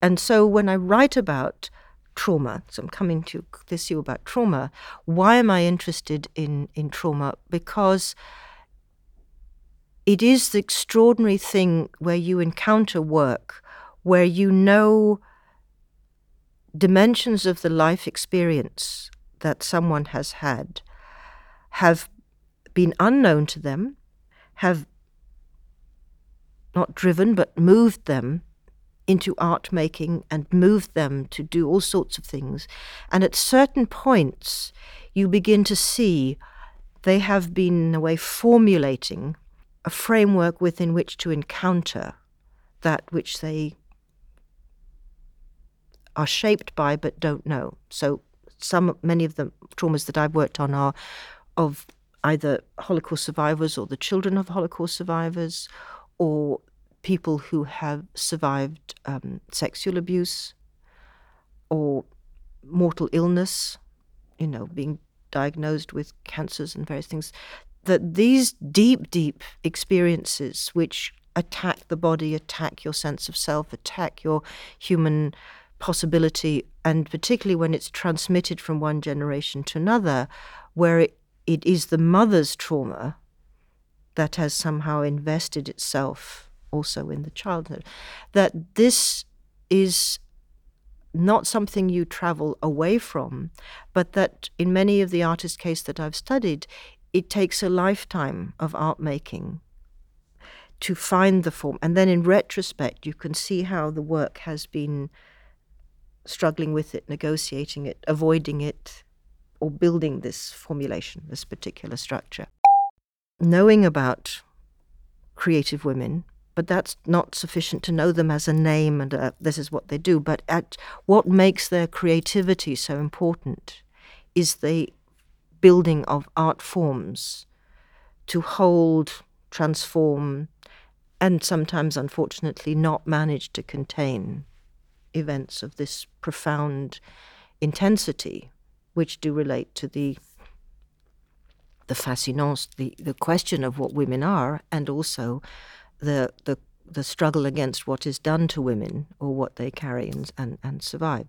And so when I write about trauma, so I'm coming to this issue about trauma, why am I interested in, in trauma? Because it is the extraordinary thing where you encounter work where you know dimensions of the life experience that someone has had have been unknown to them, have not driven but moved them into art making and moved them to do all sorts of things. And at certain points, you begin to see they have been, in a way, formulating a framework within which to encounter that which they are shaped by but don't know. So some many of the traumas that I've worked on are of either Holocaust survivors or the children of Holocaust survivors or people who have survived um, sexual abuse or mortal illness, you know, being diagnosed with cancers and various things. That these deep, deep experiences, which attack the body, attack your sense of self, attack your human possibility, and particularly when it's transmitted from one generation to another, where it, it is the mother's trauma that has somehow invested itself also in the childhood, that this is not something you travel away from, but that in many of the artist cases that I've studied, it takes a lifetime of art making to find the form. And then in retrospect, you can see how the work has been struggling with it, negotiating it, avoiding it, or building this formulation, this particular structure. Knowing about creative women, but that's not sufficient to know them as a name and a, this is what they do. But at what makes their creativity so important is the building of art forms to hold, transform, and sometimes, unfortunately, not manage to contain events of this profound intensity, which do relate to the the fascinance, the, the question of what women are, and also the the the struggle against what is done to women or what they carry and, and, and survive.